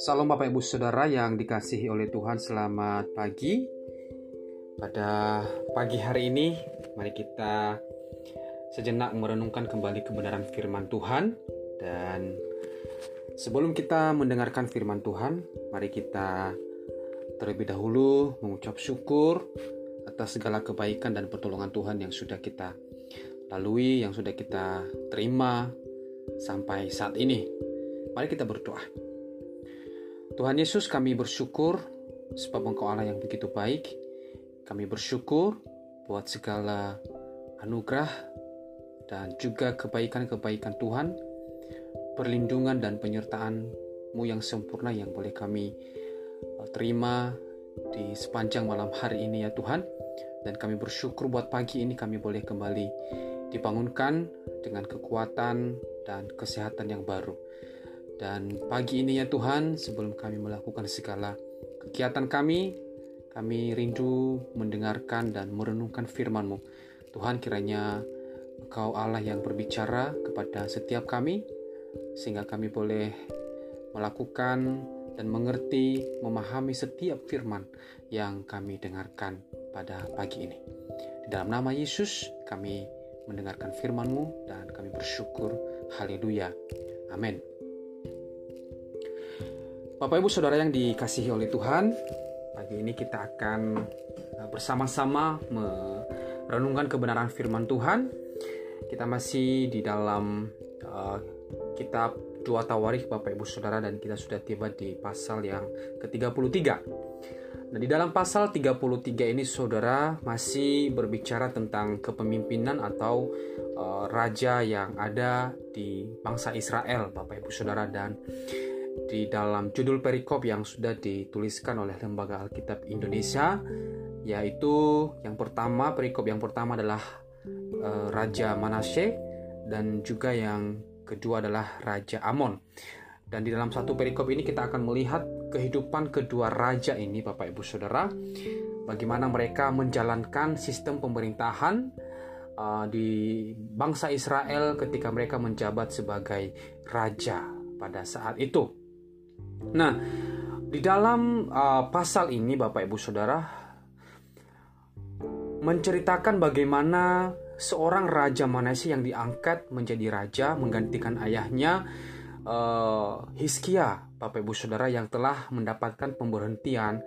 Salam Bapak Ibu Saudara yang dikasihi oleh Tuhan Selamat pagi. Pada pagi hari ini Mari kita sejenak merenungkan kembali kebenaran firman Tuhan. Dan sebelum kita mendengarkan firman Tuhan Mari kita terlebih dahulu mengucap syukur Atas segala kebaikan dan pertolongan Tuhan yang sudah kita lalui Yang sudah kita terima sampai saat ini Mari kita berdoa Tuhan Yesus kami bersyukur sebab Engkau Allah yang begitu baik. Kami bersyukur buat segala anugerah dan juga kebaikan-kebaikan Tuhan, perlindungan dan penyertaan-Mu yang sempurna yang boleh kami uh, terima di sepanjang malam hari ini ya Tuhan. Dan kami bersyukur buat pagi ini kami boleh kembali dibangunkan dengan kekuatan dan kesehatan yang baru. Dan pagi ini ya Tuhan, sebelum kami melakukan segala kegiatan kami, kami rindu mendengarkan dan merenungkan firman-Mu. Tuhan kiranya Engkau Allah yang berbicara kepada setiap kami, sehingga kami boleh melakukan dan mengerti, memahami setiap firman yang kami dengarkan pada pagi ini. Di dalam nama Yesus kami mendengarkan firman-Mu dan kami bersyukur. Haleluya. Amin. Bapak Ibu Saudara yang dikasihi oleh Tuhan, pagi ini kita akan uh, bersama-sama merenungkan kebenaran firman Tuhan. Kita masih di dalam uh, kitab dua Tawarikh Bapak Ibu Saudara dan kita sudah tiba di pasal yang ke-33. Nah, di dalam pasal 33 ini Saudara masih berbicara tentang kepemimpinan atau uh, raja yang ada di bangsa Israel Bapak Ibu Saudara dan di dalam judul perikop yang sudah dituliskan oleh Lembaga Alkitab Indonesia yaitu yang pertama perikop yang pertama adalah uh, Raja Manasye dan juga yang kedua adalah Raja Amon. Dan di dalam satu perikop ini kita akan melihat kehidupan kedua raja ini Bapak Ibu Saudara bagaimana mereka menjalankan sistem pemerintahan uh, di bangsa Israel ketika mereka menjabat sebagai raja pada saat itu. Nah, di dalam uh, pasal ini Bapak Ibu Saudara menceritakan bagaimana seorang raja Manase yang diangkat menjadi raja menggantikan ayahnya uh, Hiskia Bapak Ibu Saudara yang telah mendapatkan pemberhentian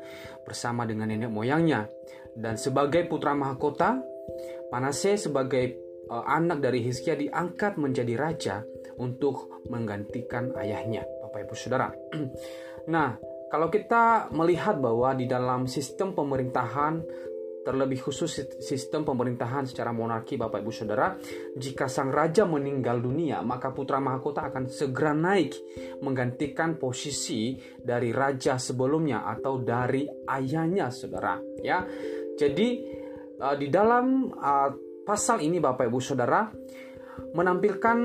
bersama dengan nenek moyangnya dan sebagai putra mahkota Manase sebagai uh, anak dari Hiskia diangkat menjadi raja untuk menggantikan ayahnya. Bapak Ibu Saudara. nah, kalau kita melihat bahwa di dalam sistem pemerintahan terlebih khusus sistem pemerintahan secara monarki Bapak Ibu Saudara, jika sang raja meninggal dunia, maka putra mahkota akan segera naik menggantikan posisi dari raja sebelumnya atau dari ayahnya Saudara, ya. Jadi uh, di dalam uh, pasal ini Bapak Ibu Saudara menampilkan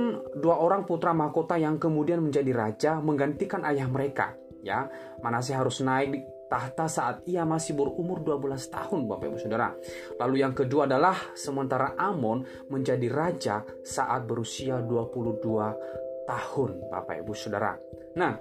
dua orang putra mahkota yang kemudian menjadi raja menggantikan ayah mereka ya Manaseh harus naik tahta saat ia masih berumur 12 tahun Bapak Ibu Saudara. Lalu yang kedua adalah sementara Amon menjadi raja saat berusia 22 tahun Bapak Ibu Saudara. Nah,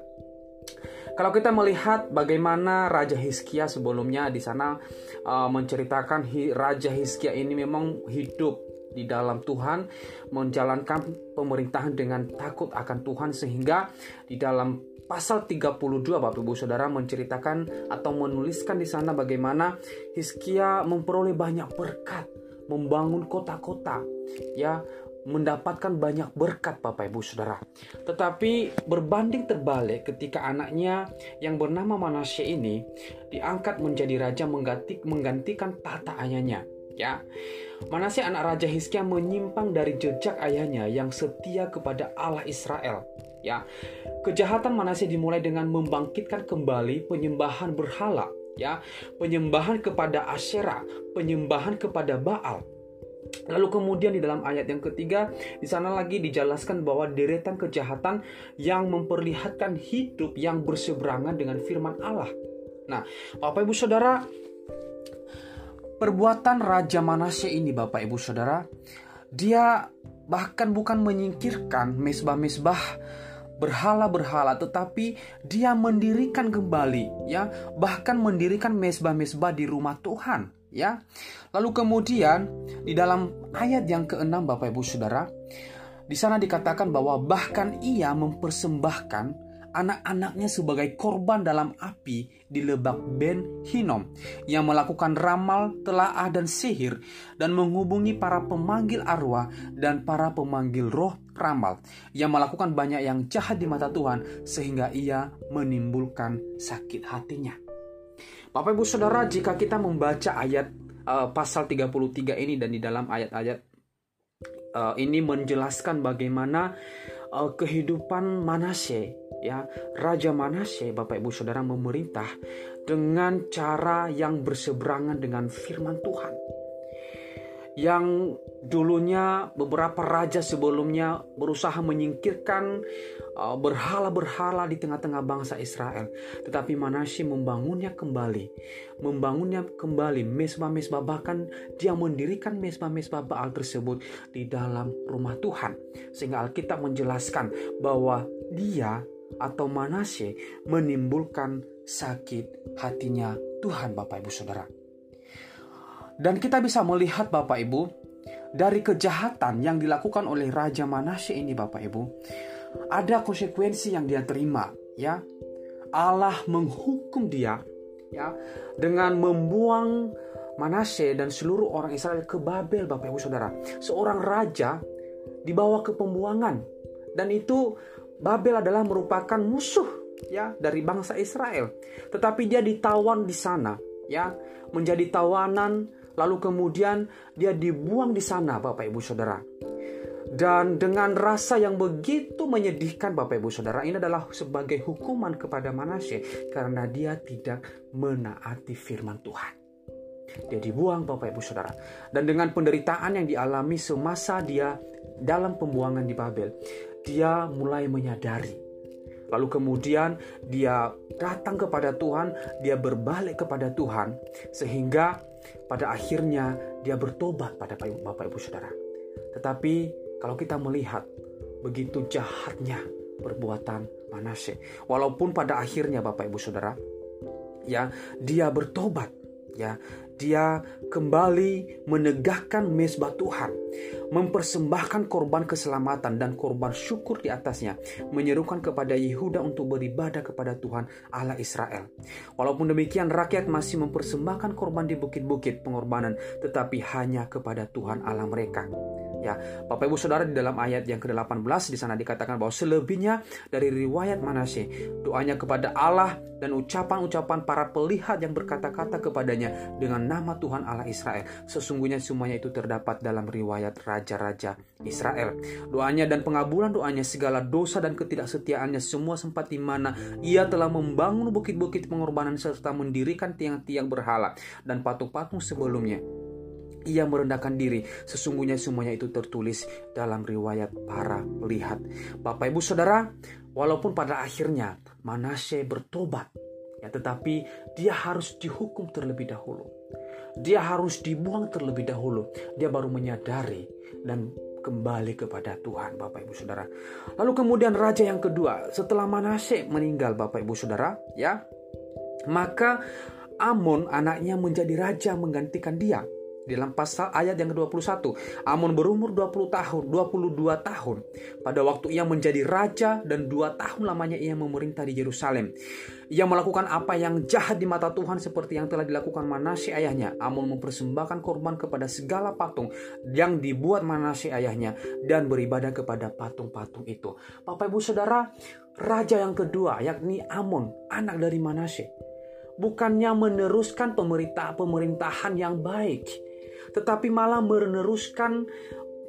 kalau kita melihat bagaimana Raja Hizkia sebelumnya di sana uh, menceritakan Raja Hizkia ini memang hidup di dalam Tuhan, menjalankan pemerintahan dengan takut akan Tuhan sehingga di dalam pasal 32 Bapak Ibu Saudara menceritakan atau menuliskan di sana bagaimana Hizkia memperoleh banyak berkat, membangun kota-kota, ya, mendapatkan banyak berkat Bapak Ibu Saudara. Tetapi berbanding terbalik ketika anaknya yang bernama Manasye ini diangkat menjadi raja mengganti, menggantikan tata ayahnya ya. Manasye anak Raja Hizkia menyimpang dari jejak ayahnya yang setia kepada Allah Israel. Ya, kejahatan Manasye dimulai dengan membangkitkan kembali penyembahan berhala, ya, penyembahan kepada Asyera, penyembahan kepada Baal. Lalu kemudian di dalam ayat yang ketiga di sana lagi dijelaskan bahwa deretan kejahatan yang memperlihatkan hidup yang berseberangan dengan firman Allah. Nah, Bapak Ibu Saudara, Perbuatan Raja Manasye ini Bapak Ibu Saudara, dia bahkan bukan menyingkirkan mesbah-mesbah berhala-berhala tetapi dia mendirikan kembali ya. Bahkan mendirikan mesbah-mesbah di rumah Tuhan ya. Lalu kemudian di dalam ayat yang keenam Bapak Ibu Saudara di sana dikatakan bahwa bahkan ia mempersembahkan anak-anaknya sebagai korban dalam api di lebak Ben Hinom yang melakukan ramal, telaah dan sihir dan menghubungi para pemanggil arwah dan para pemanggil roh ramal yang melakukan banyak yang jahat di mata Tuhan sehingga ia menimbulkan sakit hatinya. Bapak Ibu Saudara, jika kita membaca ayat uh, pasal 33 ini dan di dalam ayat-ayat uh, ini menjelaskan bagaimana uh, kehidupan Manase ya Raja Manase Bapak Ibu Saudara memerintah dengan cara yang berseberangan dengan firman Tuhan yang dulunya beberapa raja sebelumnya berusaha menyingkirkan uh, berhala-berhala di tengah-tengah bangsa Israel. Tetapi Manasye membangunnya kembali. Membangunnya kembali mesbah-mesbah bahkan dia mendirikan mesbah-mesbah Baal tersebut di dalam rumah Tuhan. Sehingga Alkitab menjelaskan bahwa dia atau Manasye menimbulkan sakit hatinya Tuhan Bapak Ibu Saudara. Dan kita bisa melihat Bapak Ibu dari kejahatan yang dilakukan oleh Raja Manasye ini Bapak Ibu ada konsekuensi yang dia terima ya. Allah menghukum dia ya dengan membuang Manasye dan seluruh orang Israel ke Babel Bapak Ibu Saudara. Seorang raja dibawa ke pembuangan dan itu Babel adalah merupakan musuh ya dari bangsa Israel. Tetapi dia ditawan di sana ya, menjadi tawanan lalu kemudian dia dibuang di sana Bapak Ibu Saudara. Dan dengan rasa yang begitu menyedihkan Bapak Ibu Saudara ini adalah sebagai hukuman kepada Manasye karena dia tidak menaati firman Tuhan. Dia dibuang Bapak Ibu Saudara. Dan dengan penderitaan yang dialami semasa dia dalam pembuangan di Babel, dia mulai menyadari. Lalu kemudian dia datang kepada Tuhan, dia berbalik kepada Tuhan sehingga pada akhirnya dia bertobat pada Bapak Ibu Saudara. Tetapi kalau kita melihat begitu jahatnya perbuatan Manase, walaupun pada akhirnya Bapak Ibu Saudara, ya dia bertobat, ya dia kembali menegakkan mesbah Tuhan, mempersembahkan korban keselamatan dan korban syukur di atasnya, menyerukan kepada Yehuda untuk beribadah kepada Tuhan Allah Israel. Walaupun demikian, rakyat masih mempersembahkan korban di bukit-bukit pengorbanan, tetapi hanya kepada Tuhan Allah mereka. Ya, Bapak Ibu Saudara di dalam ayat yang ke-18 di sana dikatakan bahwa selebihnya dari riwayat Manasye, doanya kepada Allah dan ucapan-ucapan para pelihat yang berkata-kata kepadanya dengan nama Tuhan Allah Israel. Sesungguhnya semuanya itu terdapat dalam riwayat raja-raja Israel. Doanya dan pengabulan doanya segala dosa dan ketidaksetiaannya semua sempat di mana ia telah membangun bukit-bukit pengorbanan serta mendirikan tiang-tiang berhala dan patung-patung sebelumnya ia merendahkan diri. Sesungguhnya semuanya itu tertulis dalam riwayat para pelihat. Bapak Ibu Saudara, walaupun pada akhirnya Manasye bertobat, ya tetapi dia harus dihukum terlebih dahulu. Dia harus dibuang terlebih dahulu. Dia baru menyadari dan kembali kepada Tuhan Bapak Ibu Saudara. Lalu kemudian raja yang kedua setelah Manasye meninggal Bapak Ibu Saudara, ya. Maka Amon anaknya menjadi raja menggantikan dia. Dalam pasal ayat yang ke-21, Amon berumur 20 tahun, 22 tahun. Pada waktu ia menjadi raja dan dua tahun lamanya ia memerintah di Yerusalem. Ia melakukan apa yang jahat di mata Tuhan seperti yang telah dilakukan Manasye ayahnya. Amon mempersembahkan korban kepada segala patung yang dibuat Manasye ayahnya dan beribadah kepada patung-patung itu. Bapak Ibu Saudara, raja yang kedua yakni Amon, anak dari Manasye bukannya meneruskan pemerintah pemerintahan yang baik, tetapi malah meneruskan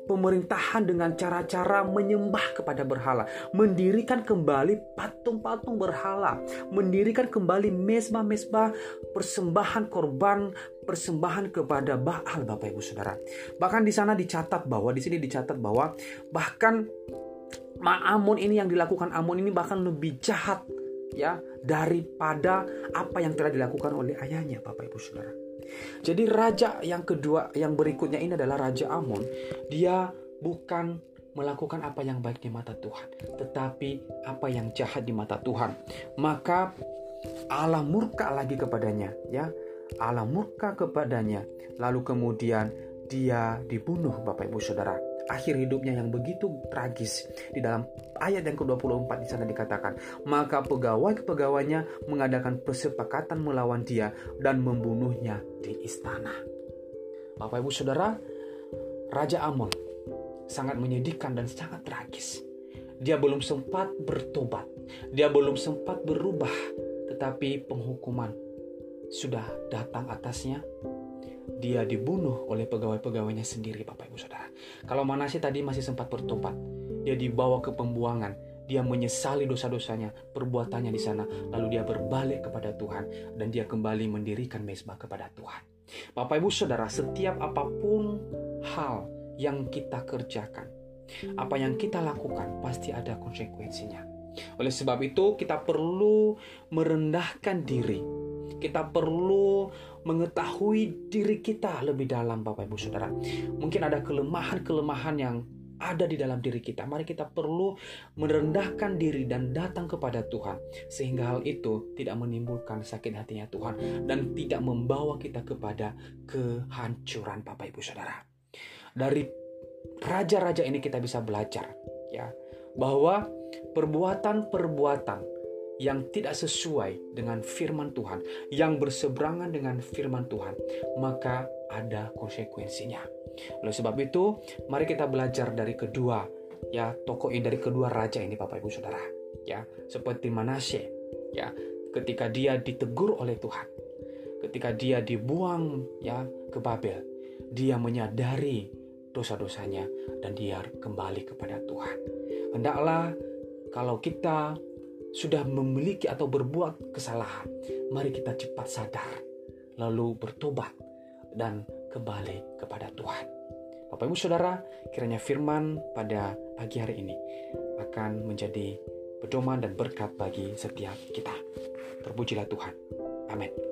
pemerintahan dengan cara-cara menyembah kepada berhala, mendirikan kembali patung-patung berhala, mendirikan kembali mesbah-mesbah persembahan korban persembahan kepada Baal Bapak Ibu Saudara. Bahkan di sana dicatat bahwa di sini dicatat bahwa bahkan Amun ini yang dilakukan Amun ini bahkan lebih jahat ya daripada apa yang telah dilakukan oleh ayahnya Bapak Ibu Saudara. Jadi raja yang kedua yang berikutnya ini adalah Raja Amon. Dia bukan melakukan apa yang baik di mata Tuhan, tetapi apa yang jahat di mata Tuhan. Maka Allah murka lagi kepadanya, ya. Allah murka kepadanya, lalu kemudian dia dibunuh Bapak Ibu Saudara. Akhir hidupnya yang begitu tragis di dalam ayat yang ke-24 di sana dikatakan, maka pegawai-pegawainya mengadakan persepakatan melawan dia dan membunuhnya di istana. Bapak Ibu Saudara, Raja Amon sangat menyedihkan dan sangat tragis. Dia belum sempat bertobat, dia belum sempat berubah, tetapi penghukuman sudah datang atasnya. Dia dibunuh oleh pegawai-pegawainya sendiri, Bapak Ibu Saudara. Kalau Manasye tadi masih sempat bertobat, dia dibawa ke pembuangan, dia menyesali dosa-dosanya, perbuatannya di sana, lalu dia berbalik kepada Tuhan dan dia kembali mendirikan mesbah kepada Tuhan. Bapak Ibu Saudara, setiap apa pun hal yang kita kerjakan, apa yang kita lakukan pasti ada konsekuensinya. Oleh sebab itu, kita perlu merendahkan diri. Kita perlu mengetahui diri kita lebih dalam, Bapak Ibu Saudara. Mungkin ada kelemahan-kelemahan yang ada di dalam diri kita. Mari kita perlu merendahkan diri dan datang kepada Tuhan, sehingga hal itu tidak menimbulkan sakit hatinya Tuhan dan tidak membawa kita kepada kehancuran, Bapak Ibu Saudara dari raja-raja ini kita bisa belajar ya bahwa perbuatan-perbuatan yang tidak sesuai dengan firman Tuhan, yang berseberangan dengan firman Tuhan, maka ada konsekuensinya. Oleh sebab itu, mari kita belajar dari kedua ya tokoh dari kedua raja ini Bapak Ibu Saudara. Ya, seperti Manasye ya, ketika dia ditegur oleh Tuhan, ketika dia dibuang ya ke Babel, dia menyadari dosa-dosanya dan dia kembali kepada Tuhan. Hendaklah kalau kita sudah memiliki atau berbuat kesalahan, mari kita cepat sadar, lalu bertobat dan kembali kepada Tuhan. Bapak Ibu Saudara, kiranya firman pada pagi hari ini akan menjadi pedoman dan berkat bagi setiap kita. Terpujilah Tuhan. Amin.